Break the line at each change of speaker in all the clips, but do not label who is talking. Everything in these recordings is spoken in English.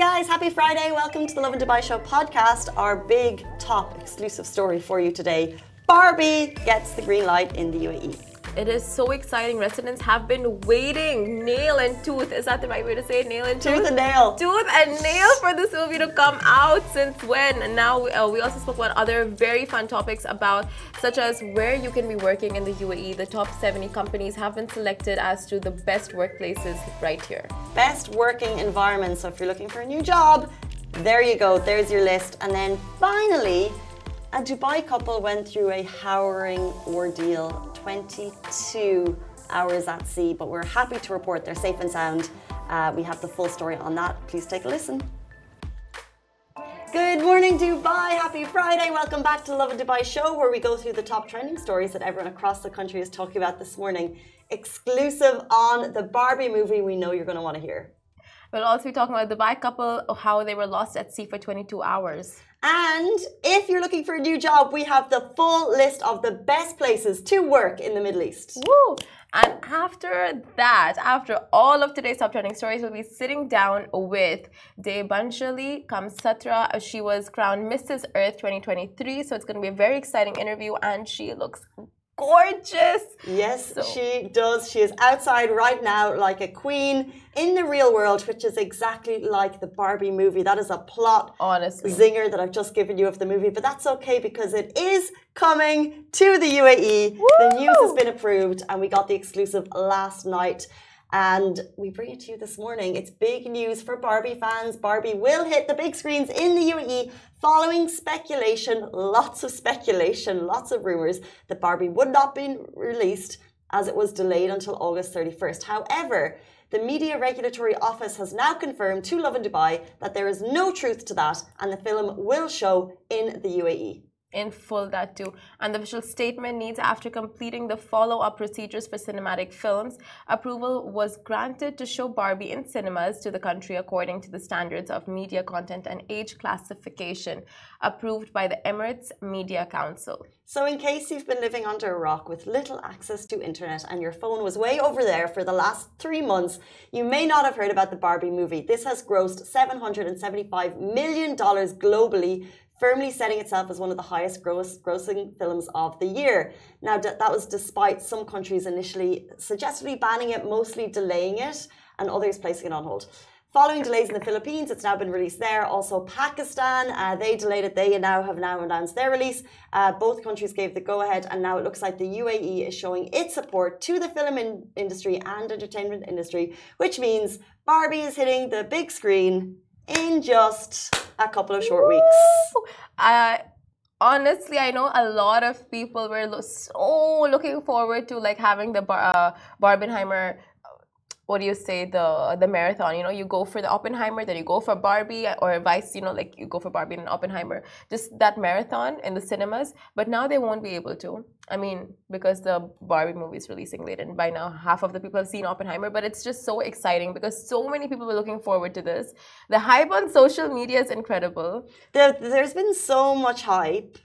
guys, happy Friday. Welcome to the Lovin Dubai Show podcast. Our big top exclusive story for you today. Barbie gets the green light in the UAE.
It is so exciting. Residents have been waiting nail and tooth. Is that the right way to say it? Nail and tooth?
Tooth and nail.
Tooth and nail for this movie to come out since when? And now uh, we also spoke about other very fun topics about such as where you can be working in the UAE. The top 70 companies have been selected as to the best workplaces right here.
Best working environment. So if you're looking for a new job, there you go. There's your list. And then finally, a Dubai couple went through a harrowing ordeal 22 hours at sea, but we're happy to report they're safe and sound. Uh, we have the full story on that. Please take a listen. Good morning, Dubai. Happy Friday. Welcome back to the Lovin Dubai show, where we go through the top trending stories that everyone across the country is talking about this morning. Exclusive on the Barbie movie we know you're going to want to hear.
We'll also be talking about the Dubai couple, how they were lost at sea for 22 hours.
And if you're looking for a new job, we have the full list of the best places to work in the Middle East.
Woo! And after that, after all of today's top trending stories, we'll be sitting down with Debanjali Kamstra. She was crowned Mrs. Earth 2023. So it's going to be a very exciting interview, and she looks gorgeous.
Yes, so. she does. She is outside right now like a queen in the real world, which is exactly like the Barbie movie. That is a plot
honestly
zinger that I've just given you of the movie, but that's okay because it is coming to the UAE. Woo! The news has been approved, and we got the exclusive last night. And we bring it to you this morning. It's big news for Barbie fans. Barbie will hit the big screens in the UAE following speculation, lots of speculation, lots of rumors that Barbie would not be released as it was delayed until August 31st. However, the Media Regulatory Office has now confirmed to Lovin Dubai that there is no truth to that and the film will show in the UAE
in full that too. And the official statement needs after completing the follow-up procedures for cinematic films approval was granted to show barbie in cinemas to the country according to the standards of media content and age classification approved by the emirates media council.
So in case you've been living under a rock with little access to internet and your phone was way over there for the last three months you may not have heard about the barbie movie. This has grossed 775 million dollars globally firmly setting itself as one of the highest gross, grossing films of the year. Now, that was despite some countries initially suggestively banning it, mostly delaying it, and others placing it on hold. Following delays in the Philippines, it's now been released there. Also, Pakistan, uh, they delayed it. They now have now announced their release. Uh, both countries gave the go ahead, and now it looks like the UAE is showing its support to the film in industry and entertainment industry, which means Barbie is hitting the big screen in just a couple of short weeks.
Uh, honestly, I know a lot of people were so looking forward to like having the bar, uh, Barbenheimer what do you say the the marathon? You know you go for the oppenheimer then you go for barbie or vice you know like you go for barbie and oppenheimer. Just that marathon in the cinemas but now they won't be able to. I mean because the barbie movie is releasing late and by now half of the people have seen oppenheimer but it's just so exciting because so many people were looking forward to this. The hype on social media is incredible.
There, there's been so much hype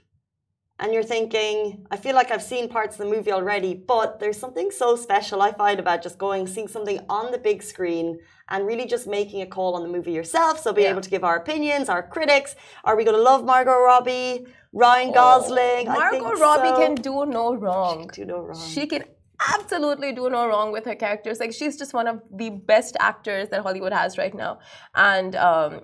and you're thinking, I feel like I've seen parts of the movie already, but there's something so special I find about just going, seeing something on the big screen and really just making a call on the movie yourself. So be yeah. able to give our opinions, our critics. Are we going to love Margot Robbie, Ryan oh, Gosling?
Oh, Margot Robbie so. can do no wrong.
She can do no wrong.
She can absolutely do no wrong with her characters. Like she's just one of the best actors that Hollywood has right now. And um,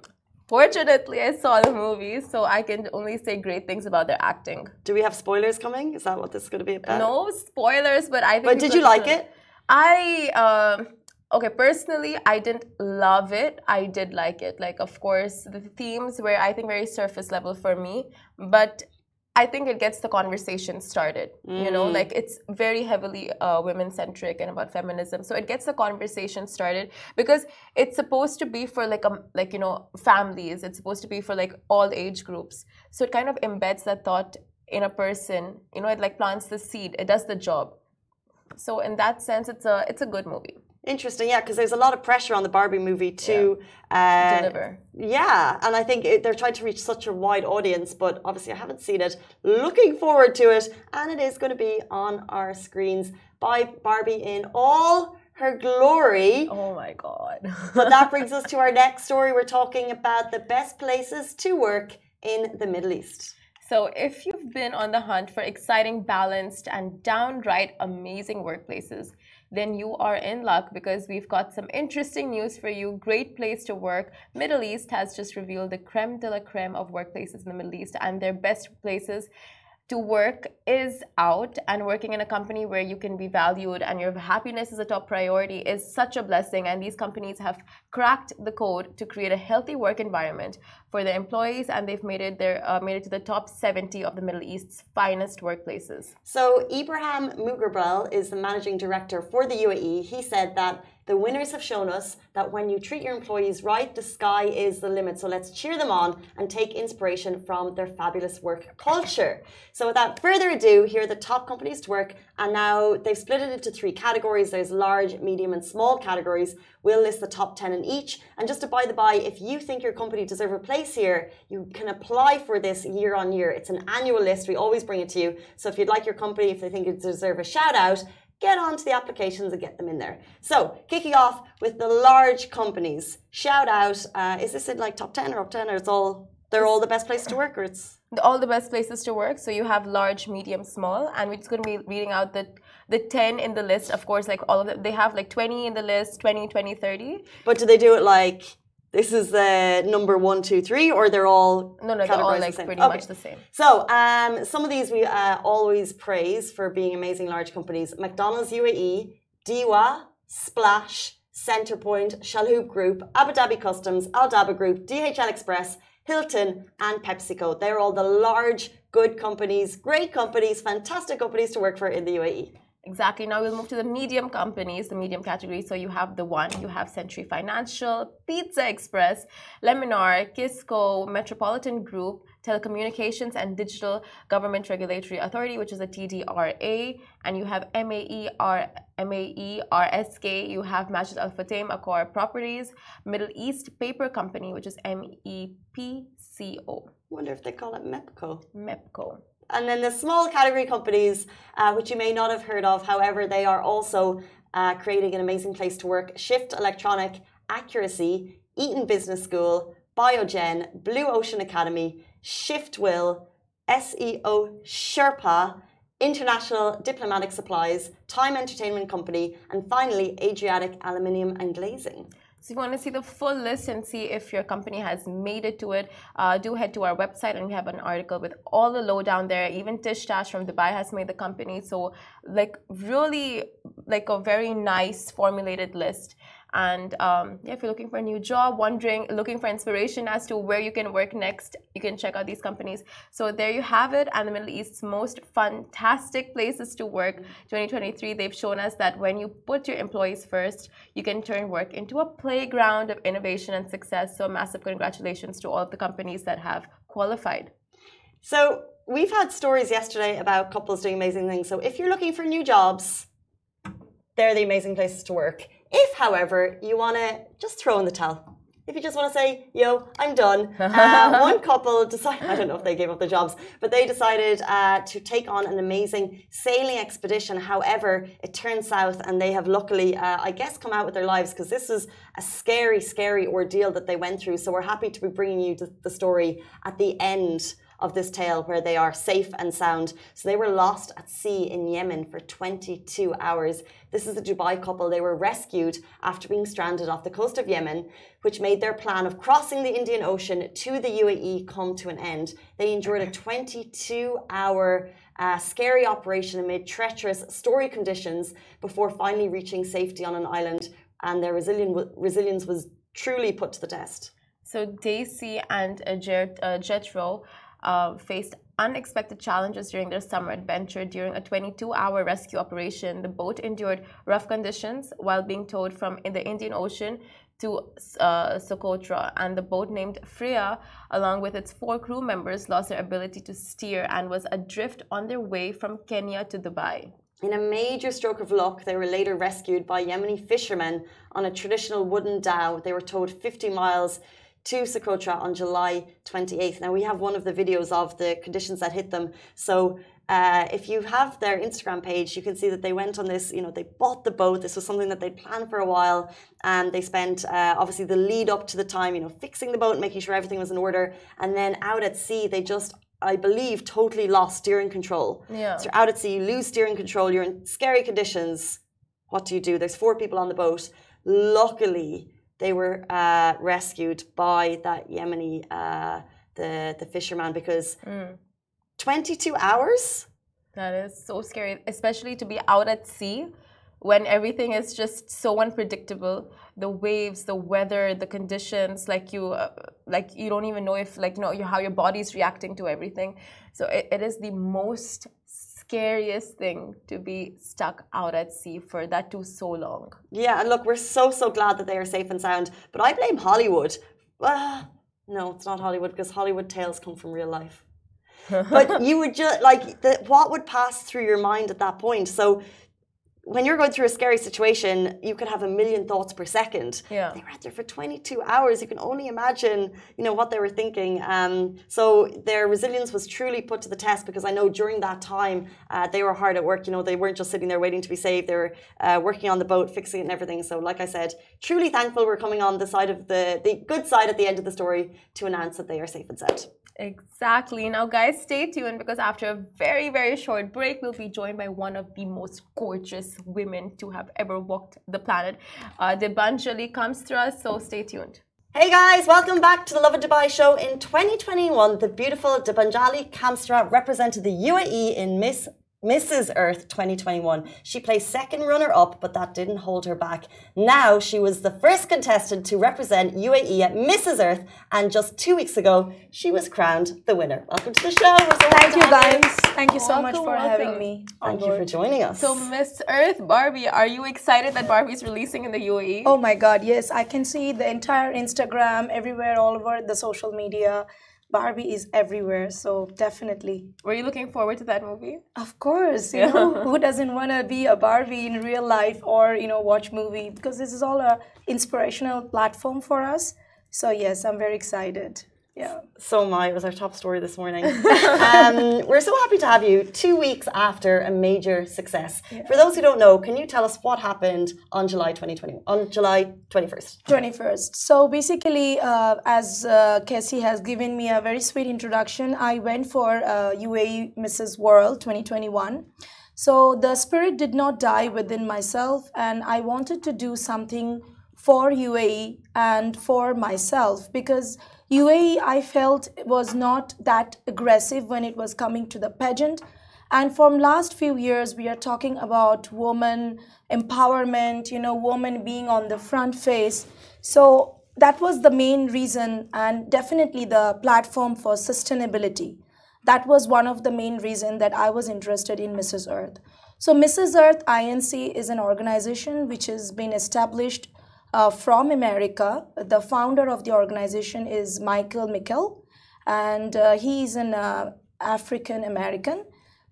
Fortunately, I saw the movie, so I can only say great things about their acting.
Do we have spoilers coming? Is that what this is going to be about?
No spoilers, but I think.
But did you like it?
I um, okay. Personally, I didn't love it. I did like it. Like, of course, the themes were I think very surface level for me, but I think it gets the conversation started. Mm. You know, mm. like it's very heavily uh, women centric and about feminism. So it gets the conversation started because it's supposed to be for like a um, like you know families. It's supposed to be for like all age groups. So it kind of embeds that thought in a person. You know, it like plants the seed. It does the job. So in that sense, it's a it's a good movie.
Interesting, yeah, because there's a lot of pressure on the Barbie movie to
yeah. uh, deliver.
Yeah, and I think it, they're trying to reach such a wide audience, but obviously I haven't seen it. Looking forward to it, and it is going to be on our screens by Barbie in all her glory.
Oh my God.
but that brings us to our next story. We're talking about the best places to work in the Middle East.
So, if you've been on the hunt for exciting, balanced, and downright amazing workplaces, then you are in luck because we've got some interesting news for you. Great place to work. Middle East has just revealed the creme de la creme of workplaces in the Middle East and their best places to work is out and working in a company where you can be valued and your happiness is a top priority is such a blessing and these companies have cracked the code to create a healthy work environment for their employees and they've made it their uh, made it to the top 70 of the Middle East's finest workplaces.
So Ibrahim Mughrabil is the managing director for the UAE. He said that the winners have shown us that when you treat your employees right, the sky is the limit. So let's cheer them on and take inspiration from their fabulous work culture. So without further ado, here are the top companies to work. And now they've split it into three categories. There's large, medium, and small categories. We'll list the top 10 in each. And just to by the by, if you think your company deserves a place here, you can apply for this year on year. It's an annual list. We always bring it to you. So if you'd like your company, if they think it deserves a shout out, get onto the applications and get them in there. So, kicking off with the large companies. Shout out, uh, is this in like top 10 or up 10 or it's all, they're all the best place to work or it's?
All the best places to work. So you have large, medium, small, and we're just going to be reading out the the 10 in the list. Of course, like all of them, they have like 20 in the list, 20, 20, 30.
But do they do it like this is the number one, two, three, or they're all
no, no, they're all like the pretty okay. much the same.
So, um, some of these we uh, always praise for being amazing large companies: McDonald's UAE, DEWA, Splash, Centrepoint, Chalhoub Group, Abu Dhabi Customs, Al Daba Group, DHL Express, Hilton, and PepsiCo. They're all the large, good companies, great companies, fantastic companies to work for in the UAE.
Exactly. Now we'll move to the medium companies, the medium category. So you have the one, you have Century Financial, Pizza Express, Laminar, Kisco, Metropolitan Group, Telecommunications and Digital Government Regulatory Authority, which is a TDRA, and you have MAER, MAERSK, you have Majid Al Futtaim Accor Properties, Middle East Paper Company, which is MEPCO.
wonder if they call it MEPCO.
MEPCO.
And then the small category companies, uh, which you may not have heard of, however, they are also uh, creating an amazing place to work. Shift Electronic, Accuracy, Eaton Business School, Biogen, Blue Ocean Academy, Shift Will, SEO Sherpa, International Diplomatic Supplies, Time Entertainment Company, and finally Adriatic Aluminium and Glazing.
So if you want to see the full list and see if your company has made it to it, uh, do head to our website and we have an article with all the lowdown there. Even Tish Tash from Dubai has made the company. So like really like a very nice formulated list. And um, yeah, if you're looking for a new job, wondering, looking for inspiration as to where you can work next, you can check out these companies. So there you have it. And the Middle East's most fantastic places to work. 2023, they've shown us that when you put your employees first, you can turn work into a playground of innovation and success. So massive congratulations to all of the companies that have qualified.
So we've had stories yesterday about couples doing amazing things. So if you're looking for new jobs, they're the amazing places to work. If, however, you want to just throw in the towel, if you just want to say, yo, I'm done. Uh, one couple decided, I don't know if they gave up their jobs, but they decided uh, to take on an amazing sailing expedition. However, it turned south and they have luckily, uh, I guess, come out with their lives because this is a scary, scary ordeal that they went through. So we're happy to be bringing you the story at the end of this tale where they are safe and sound. So they were lost at sea in Yemen for 22 hours. This is a Dubai couple. They were rescued after being stranded off the coast of Yemen, which made their plan of crossing the Indian Ocean to the UAE come to an end. They endured a 22 hour uh, scary operation amid treacherous, story conditions before finally reaching safety on an island. And their resilience was truly put to the test.
So Daisy and uh, Jethro uh, faced unexpected challenges during their summer adventure. During a 22 hour rescue operation, the boat endured rough conditions while being towed from in the Indian Ocean to uh, Socotra, and the boat named Freya, along with its four crew members, lost their ability to steer and was adrift on their way from Kenya to Dubai.
In a major stroke of luck, they were later rescued by Yemeni fishermen on a traditional wooden dhow. They were towed 50 miles to Socotra on July 28th. Now, we have one of the videos of the conditions that hit them. So, uh, if you have their Instagram page, you can see that they went on this, you know, they bought the boat. This was something that they'd planned for a while. And they spent, uh, obviously, the lead up to the time, you know, fixing the boat, making sure everything was in order. And then out at sea, they just, I believe, totally lost steering control.
Yeah.
So out at sea, you lose steering control, you're in scary conditions. What do you do? There's four people on the boat. Luckily, they were uh, rescued by that Yemeni, uh, the, the fisherman, because 22 hours?
That is so scary, especially to be out at sea when everything is just so unpredictable. The waves, the weather, the conditions, like you, uh, like you don't even know if, like, you know, you, how your body's reacting to everything. So it, it is the most scariest thing to be stuck out at sea for that too so long.
Yeah, and look, we're so, so glad that they are safe and sound. But I blame Hollywood. No, it's not Hollywood because Hollywood tales come from real life. but you would just like the, what would pass through your mind at that point. So when you're going through a scary situation, you could have a million thoughts per second.
Yeah.
They were out there for 22 hours. You can only imagine, you know, what they were thinking. Um, so their resilience was truly put to the test because I know during that time uh, they were hard at work. You know, they weren't just sitting there waiting to be saved. They were uh, working on the boat, fixing it and everything. So, like I said, truly thankful we're coming on the side of the the good side at the end of the story to announce that they are safe and sound.
Exactly. Now, guys, stay tuned because after a very, very short break, we'll be joined by one of the most gorgeous women to have ever walked the planet. Uh, Debanjali comes to us, so stay tuned.
Hey guys, welcome back to the Lovin Dubai show. In 2021, the beautiful Debanjali Kamstra represented the UAE in Miss Mrs. Earth 2021. She placed second runner up, but that didn't hold her back. Now she was the first contestant to represent UAE at Mrs. Earth, and just two weeks ago, she was crowned the winner. Welcome to the show. So
Thank you
to have
guys. Thank you so much for
welcome.
having me. on
Thank you for joining us.
So, Miss Earth, Barbie, are you excited that Barbie's releasing in the? UAE?
Oh my god, yes, I can see the entire Instagram everywhere, all over the social media. Barbie is everywhere, so definitely.
Were you looking forward to that movie?
Of course, you know, who doesn't want to be a Barbie in real life or, you know, watch movie because this is all a inspirational platform for us. So yes, I'm very excited. Yeah.
So am I. It was our top story this morning. um, we're so happy to have you two weeks after a major success. For those who don't know, can you tell us what happened on July 2020, on July 21st?
21st. So basically, uh, as uh, Cassie has given me a very sweet introduction, I went for uh, UAE Mrs. World 2021. So the spirit did not die within myself, and I wanted to do something for UAE and for myself because UAE I felt was not that aggressive when it was coming to the pageant. And from last few years, we are talking about woman empowerment, you know, women being on the front face. So that was the main reason, and definitely the platform for sustainability. That was one of the main reason that I was interested in Mrs. Earth. So Mrs. Earth INC is an organization which has been established uh, from America. The founder of the organization is Michael Mikkel, and uh, he is an uh, African American.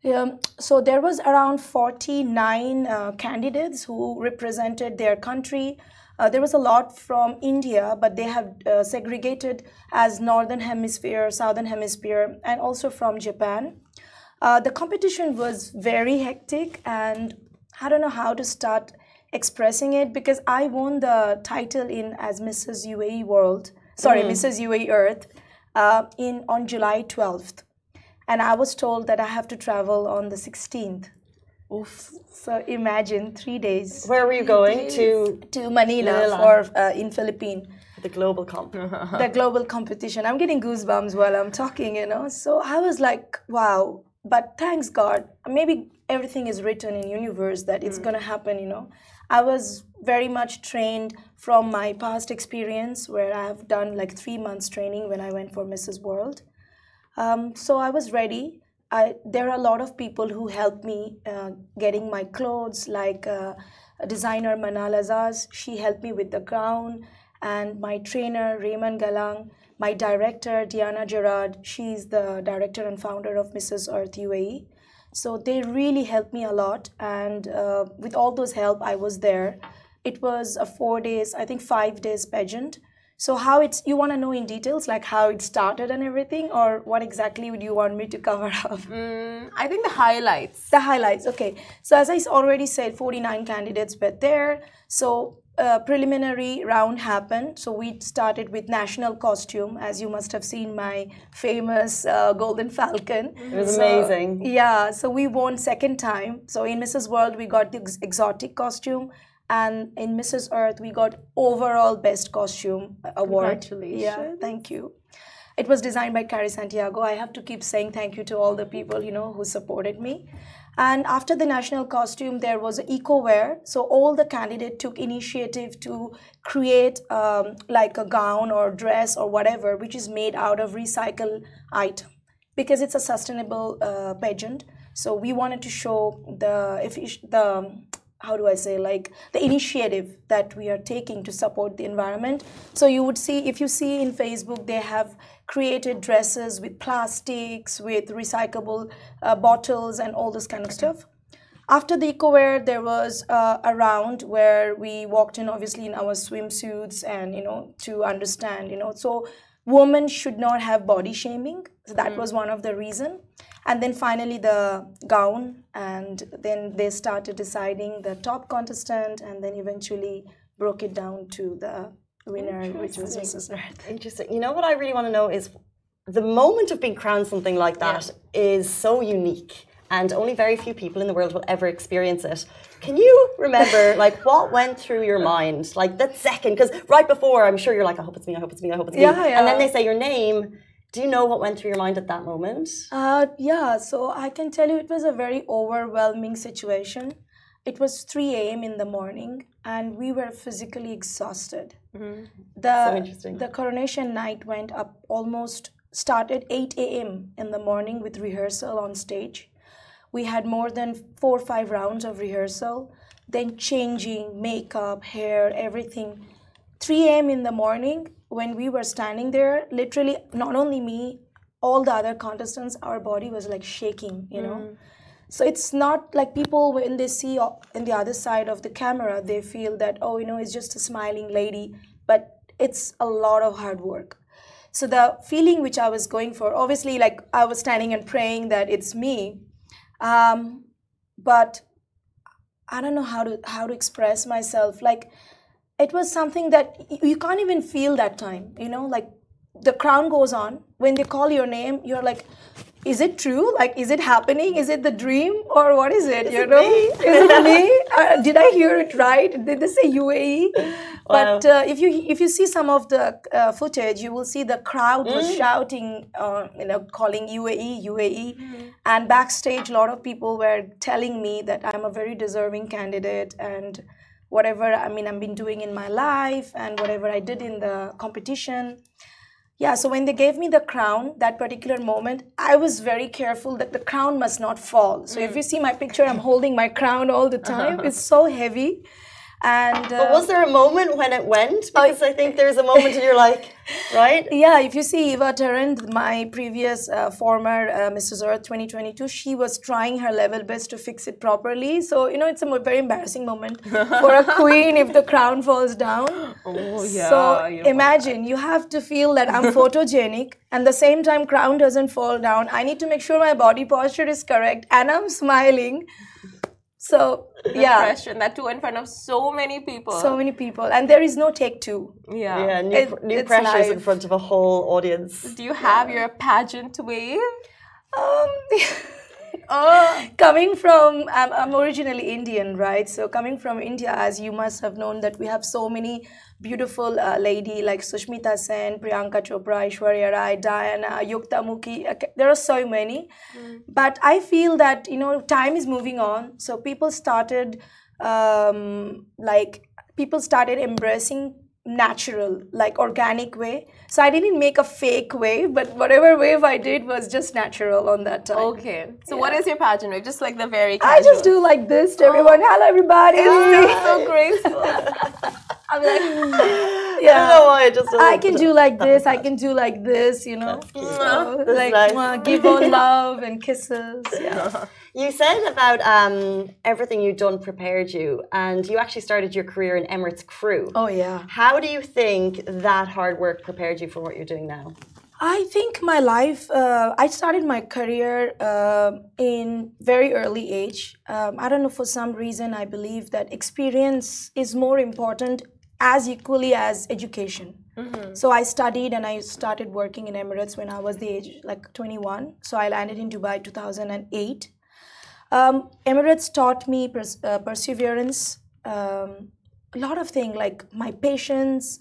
Um, so there was around 49 uh, candidates who represented their country. Uh, there was a lot from India, but they have uh, segregated as Northern Hemisphere, Southern Hemisphere, and also from Japan. The competition was very hectic, and I don't know how to start expressing it because I won the title in as Mrs. UAE World, sorry, Mrs. UAE Earth, uh, in on July 12th, and I was told that I have to travel on the 16th.
Oof.
So imagine three days
Where were you going to
to Manila,
Manila.
for uh, in Philippines
the global comp?
the global competition. I'm getting goosebumps while I'm talking, you know. So I was like, wow. But thanks God, maybe everything is written in universe that it's gonna happen, you know. I was very much trained from my past experience where I have done like three months training when I went for Mrs. World. Um, so I was ready. I, there are a lot of people who helped me uh, getting my clothes, like uh, designer Manal Azaz. She helped me with the gown, and my trainer Raymond Galang, my director Diana Gerard. She's the director and founder of Mrs. Earth UAE. So they really helped me a lot, and uh, with all those help, I was there. It was a four days, I think five days pageant. So how it's you want to know in details like how it started and everything, or what exactly would you want me to cover up?
Mm, I think the highlights.
The highlights. Okay. So as I already said, 49 candidates were there. So uh, preliminary round happened. So we started with national costume, as you must have seen my famous uh, golden falcon.
It was
So-
amazing.
Yeah. So we won second time. So in Mrs. World we got the ex- exotic costume. And in Mrs. Earth, we got overall best costume award.
Congratulations!
Yeah, thank you. It was designed by Carrie Santiago. I have to keep saying thank you to all the people you know who supported me. And after the national costume, there was eco wear. So all the candidate took initiative to create um, like a gown or dress or whatever, which is made out of recycled item because it's a sustainable uh, pageant. So we wanted to show the effic- the how do I say like the initiative that we are taking to support the environment. So you would see if you see in Facebook they have created dresses with plastics, with recyclable uh, bottles and all this kind of stuff. After the EcoWear, there was uh, a round where we walked in, obviously in our swimsuits, and you know to understand, you know, so women should not have body mm. shaming. So that mm. was one of the reason. And then finally the gown, and then they started deciding the top contestant, and then eventually broke it down to the winner, which was Mrs. Earth.
Interesting. You know what I really want to know is the moment of being crowned something like that is so unique and only very few people in the world will ever experience it. Can you remember like what went through your mind like that second because right before I'm sure you're like I hope it's me I hope it's me I hope it's me
Yeah,
and then they say your name do you know what went through your mind at that moment?
Uh, yeah, so I can tell you it was a very overwhelming situation. It was 3 a.m. in the morning, and we were physically exhausted. The,
So interesting.
The coronation night went up almost started 8 a.m. in the morning with rehearsal on stage. We had more than four or five rounds of rehearsal, then changing, makeup, hair, everything. 3 a.m. in the morning, when we were standing there, literally, not only me, all the other contestants, our body was like shaking, you know. Mm. So it's not like people, when they see o- in the other side of the camera, they feel that, oh, you know, it's just a smiling lady, but it's a lot of hard work. So the feeling which I was going for, obviously, like I was standing and praying that it's me, um, but I don't know how to how to express myself. Like it was something that you can't even feel that time. You know, like the crown goes on when they call your name. You're like, is it true? Like, is it happening? Is it the dream or what is it? you
it
know,
me?
is it me? Uh, did I hear it right? Did they say UAE? But uh, if you if you see some of the uh, footage, you will see the crowd was shouting, uh, you know, calling UAE, UAE, and backstage, a lot of people were telling me that I'm a very deserving candidate and whatever I mean I've been doing in my life and whatever I did in the competition. Yeah, so when they gave me the crown, that particular moment, I was very careful that the crown must not fall. So if mm. you see my picture, I'm holding my crown all the uh-huh. time. It's so heavy. And uh,
But was there a moment when it went? Because I think there's a moment and you're like, right?
Yeah, if you see Eva Tarrant, my previous uh, former uh, Mrs. Earth 2022, she was trying her level best to fix it properly. So, you know, it's a very embarrassing moment for a queen if the crown falls down.
Oh yeah.
so imagine you have to feel that I'm photogenic and the same time crown doesn't fall down. I need to make sure my body posture is correct and I'm smiling. So, yeah,
Pressure, and that too in front of so many people.
so many people. And there is no take two.
yeah.
Yeah, new,
It-
new
it's
pressures in front of a whole audience.
Do you have your pageant wave?
Um, oh, coming from, I'm, I'm originally Indian, right? So coming from India, as you must have known, that we have so many beautiful uh, lady like Sushmita Sen, Priyanka Chopra, Aishwarya Rai, Diana, Yukta Mukhi. okay, There are so many, but I feel that you know time is moving on. So people started um, like people started embracing natural like organic way so i didn't make a fake wave but whatever wave i did was just natural on that time
Okay. So what is your pageant wave? Just like the very
i just do like this to everyone oh. hello everybody
so graceful.
i'm like
I don't know
yeah
why I just
I can do like this. I can do like this. You know. So,
That's
like give all love and kisses. Yeah.
You said about um, everything you'd done prepared you, and you actually started your career in Emirates Crew.
Oh yeah.
How do you think that hard work prepared you for what you're doing now?
I think my life. Uh, I started my career uh, in very early age. Um, I don't know for some reason I believe that experience is more important as equally as education. Mm-hmm. So I studied and I started working in Emirates when I was the age like 21. So I landed in Dubai 2008. Um, Emirates taught me pers- uh, perseverance, um, a lot of things like my patience,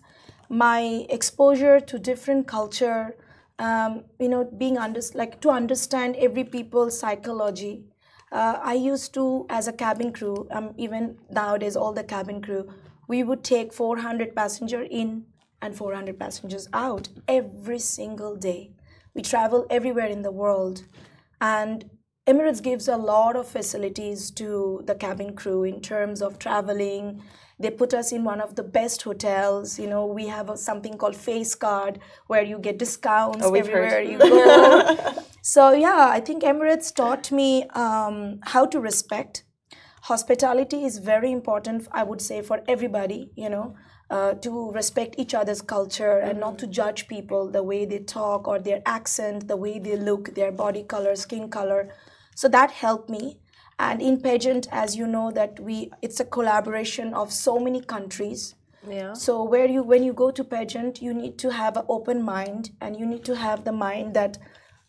my exposure to different culture, um, you know, being under like to understand every people's psychology. Uh, I used to, as a cabin crew, um, even nowadays, all the cabin crew, we would take 400 passenger in and 400 passengers out every single day. We travel everywhere in the world, and Emirates gives a lot of facilities to the cabin crew in terms of traveling. They put us in one of the best hotels. You know, we have a, something called Face Card where you get discounts
oh,
everywhere you go. so yeah, I think Emirates taught me um, how to respect. Hospitality is very important, I would say, for everybody. You know, uh, to respect each other's culture and mm-hmm. not to judge people the way they talk or their accent, the way they look, their body color, skin color. So that helped me. And in pageant, as you know, that we it's a collaboration of so many countries.
Yeah.
So where you when you go to pageant, you need to have an open mind and you need to have the mind that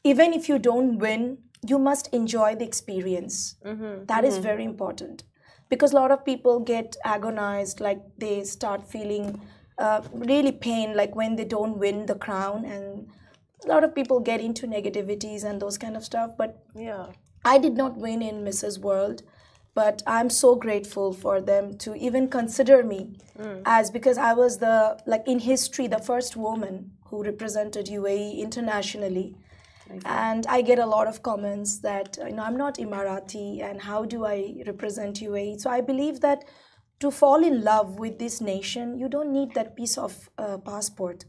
even if you don't win, you must enjoy the experience. Mm-hmm. That mm-hmm. is very important because a lot of people get agonized like they start feeling uh, really pain like when they don't win the crown and a lot of people get into negativities and those kind of stuff but
yeah
i did not win in mrs world but i'm so grateful for them to even consider me mm. as because i was the like in history the first woman who represented uae internationally and I get a lot of comments that you know I'm not Emirati and how do I represent UAE? So I believe that to fall in love with this nation, you don't need that piece of uh, passport.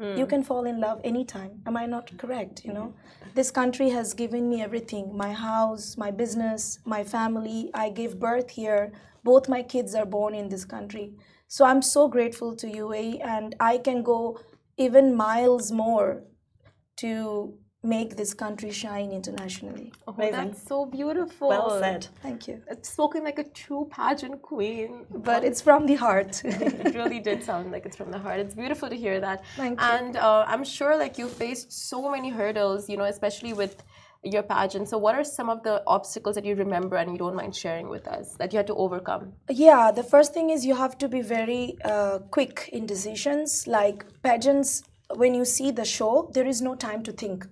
Mm. You can fall in love anytime. Am I not correct? You know, this country has given me everything: my house, my business, my family. I gave birth here. Both my kids are born in this country. So I'm so grateful to UAE, and I can go even miles more to make this country shine internationally.
Oh, that's so beautiful.
Well said.
Thank you.
It's spoken like a true pageant queen.
But it's from the heart.
it really did sound like it's from the heart. It's beautiful to hear that.
Thank
you. And uh, I'm sure like you faced so many hurdles, you know, especially with your pageant. So, what are some of the obstacles that you remember and you don't mind sharing with us that you had to overcome?
Yeah, the first thing is you have to be very uh, quick in decisions. Like pageants, when you see the show, there is no time to think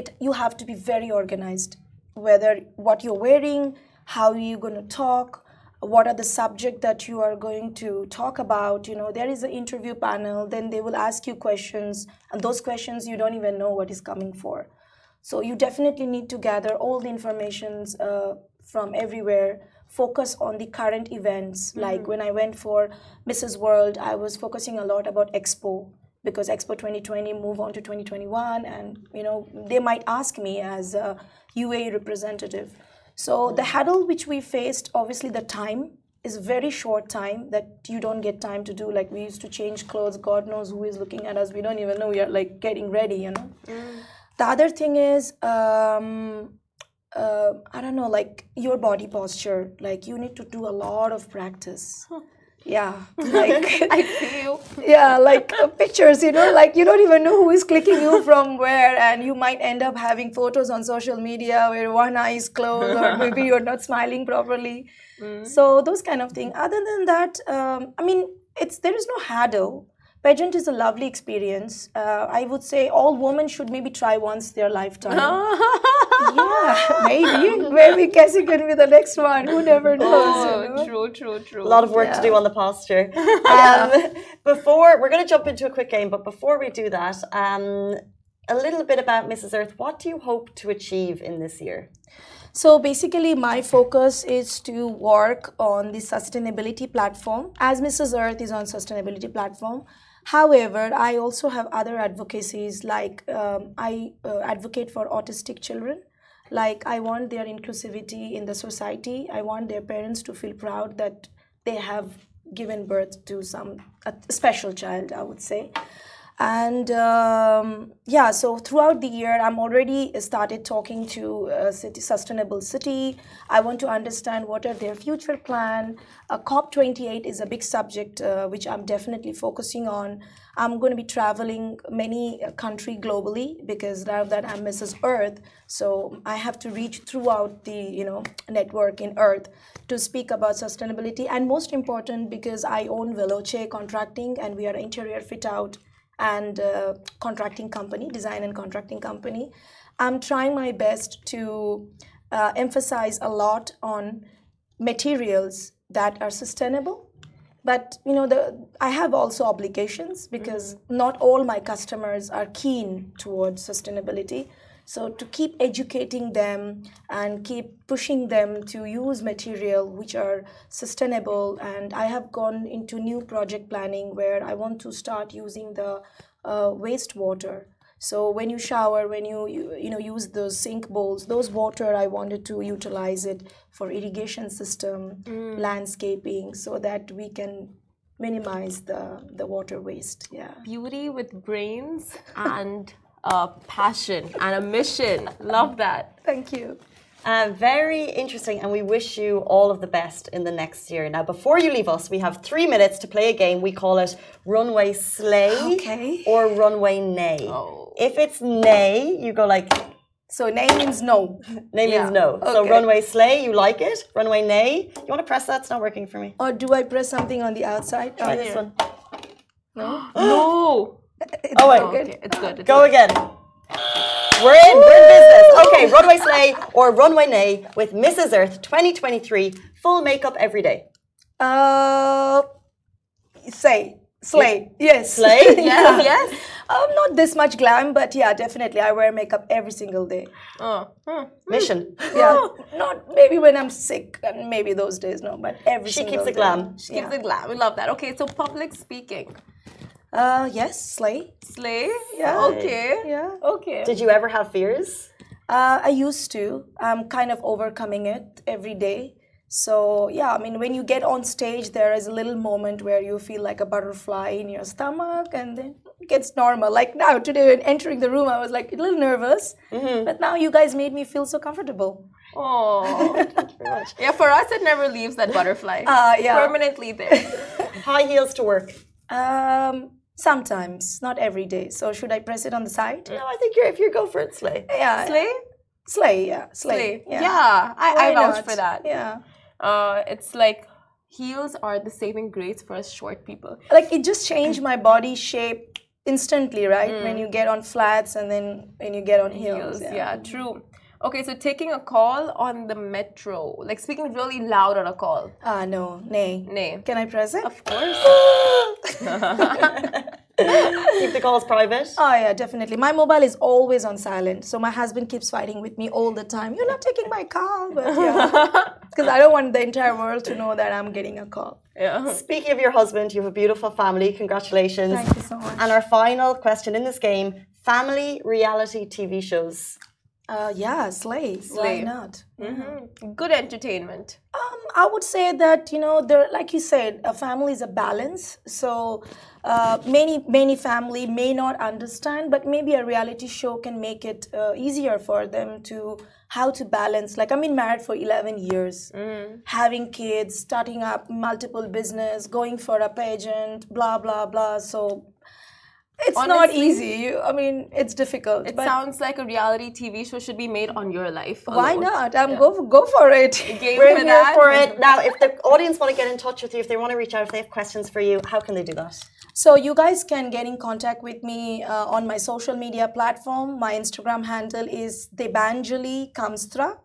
it you have to be very organized. Whether what you're wearing how you're you going to talk what are the subject that you are going to talk about you know there is an interview panel then they will ask you questions and those questions you don't even know what is coming for. So you definitely need to gather all the informations uh, from everywhere. Focus on the current events. Mm-hmm. like when i went for mrs world i was focusing a lot about expo because Expo 2020 move on to 2021, and you know they might ask me as a UAE representative. So the hurdle which we faced, obviously the time is very short time that you don't get time to do. Like we used to change clothes. God knows who is looking at us. We don't even know we are like getting ready. You know. Mm. The other thing is. Um, uh, I don't know, like your body posture. Like you need to do a lot of practice. Yeah like
i feel.
yeah like uh, pictures you know like you don't even know who is clicking you from where and you might end up having photos on social media where one eye is closed or maybe you're not smiling properly. Mm. so those kind of thing. Other than that um, i mean it's there is no hurdle pageant is a lovely experience uh, i would say all women should maybe try once their lifetime yeah, maybe. Maybe Cassie could be the next one. Who never knows?
Oh, you know? true, true, true.
A lot of work yeah. to do on the posture. Um, before we're going to jump into a quick game, but before we do that, um, a little bit about Mrs. Earth. What do you hope to achieve in this year?
So basically, my focus is to work on the sustainability platform. As Mrs. Earth is on sustainability platform, However, I also have other advocacies like um, I uh, advocate for autistic children Like, I want their inclusivity in the society. I want their parents to feel proud that they have given birth to some a special child, I would say and um, yeah so throughout the year i'm already started talking to a city sustainable city. I want to understand what are their future plan. Uh, cop 28 is a big subject uh, which i'm definitely focusing on. I'm going to be traveling many uh, country globally because now that i'm mrs earth so i have to reach throughout the you know network in earth to speak about sustainability and most important because i own veloce contracting and we are interior fit out and uh, contracting company, design and contracting company. I'm trying my best to uh, emphasize a lot on materials that are sustainable. But you know, the, I have also obligations because mm-hmm. not all my customers are keen towards sustainability. So to keep educating them and keep pushing them to use material which are sustainable, and I have gone into new project planning where I want to start using the uh, wastewater. So when you shower, when you, you you know use those sink bowls, those water I wanted to utilize it for irrigation system, mm. landscaping, so that we can minimize the the water waste. Yeah.
Beauty with brains and a passion and a mission. Love that.
Thank you.
Uh, very interesting, and we wish you all of the best in the next year. Now, before you leave us, we have three minutes to play a game. We call it Runway Slay
okay.
or Runway Nay. Oh. If it's Nay, you go like.
So nay means no.
Nay yeah. means no. Okay. So runway slay, you like it. Runway nay. You want to press that? It's not working for me.
Or do I press something on the outside?
Try oh, this one.
No. no.
Oh wait,
okay. it's good. It's
Go
good.
again. We're in, we're in business. Okay, runway slay or runway nay with Mrs. Earth 2023, full makeup every day.
Uh, say. Slay. Yes.
Slay?
yes. yes.
Um, not this much glam, but yeah, definitely. I wear makeup every single day.
Oh. Hmm.
Mission.
Yeah. not maybe when I'm sick, and maybe those days, no, but every
she
single
keeps
day.
it glam.
She yeah. keeps it glam. We love that. Okay, so public speaking.
Uh, yes, slay.
Slay?
Yeah.
Okay.
Yeah.
Okay.
Did you ever have fears?
Uh, I used to. I'm kind of overcoming it every day. So, yeah, I mean, when you get on stage, there is a little moment where you feel like a butterfly in your stomach and then it gets normal. Like now, today, when entering the room, I was like a little nervous, mm-hmm. but now you guys made me feel so comfortable.
Oh, thank you very much. yeah, for us, it never leaves that butterfly.
Uh, yeah.
Permanently there.
High heels to work.
Um, Sometimes, not every day. So should I press it on the side?
No, I think you're if you go for it, slay.
Yeah.
Slay?
Slay, yeah. Slay.
slay. Yeah. yeah, I, I vouch not? for that.
Yeah.
Uh, it's like heels are the saving grace for us short people.
Like it just changed my body shape instantly, right? Mm. When you get on flats and then when you get on heels.
heels yeah. yeah, true. Okay, so taking a call on the metro, like speaking really loud on a call.
Ah, uh, no, nay.
Nay.
Can I press it?
Of course.
Keep the calls private.
Oh yeah, definitely. My mobile is always on silent, so my husband keeps fighting with me all the time. You're not taking my call, but yeah, because I don't want the entire world to know that I'm getting a call.
Yeah.
Speaking of your husband, you have a beautiful family. Congratulations.
Thank you so much.
And our final question in this game: family reality TV shows.
Uh, yeah, slay.
slay.
Why not?
Mm-hmm. Good entertainment.
Um, I would say that you know, there, like you said, a family is a balance. So uh, many many family may not understand, but maybe a reality show can make it uh, easier for them to how to balance. Like I've been married for eleven years,
mm.
having kids, starting up multiple business, going for a pageant, blah blah blah. So it's Honestly, not easy. You, I mean, it's difficult.
It sounds like a reality TV show should be made on your life.
Alone. Why not? I'm yeah. go for, go for it.
Game We're for
here
that.
for it. Now, if the audience want to get in touch with you, if they want to reach out, if they have questions for you, how can they do that?
So you guys can get in contact with me uh, on my social media platform. My Instagram handle is Debanjali Kamstra.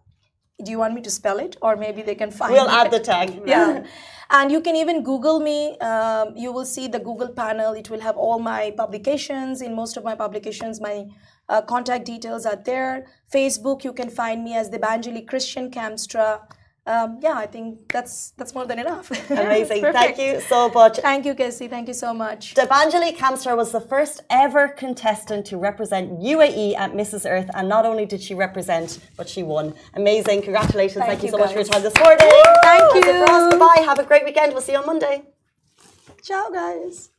Do you want me to spell it, or maybe they can find?
We'll add the tag.
Yeah. And you can even Google me. Um, you will see the Google panel. It will have all my publications. In most of my publications, my uh, contact details are there. Facebook, you can find me as Debanjali Christian Kamstra. Um, yeah, I think that's that's more than enough.
Amazing. Thank you so much.
Thank you, Casey. Thank you so much.
Debanjali Kamstra was the first ever contestant to represent UAE at Mrs. Earth, and not only did she represent, but she won. Amazing. Congratulations. Thank,
Thank
you
you,
so much for your time this morning.
Thank
for us.
you.
Bye. Have a great weekend. We'll see you on Monday.
Ciao, guys.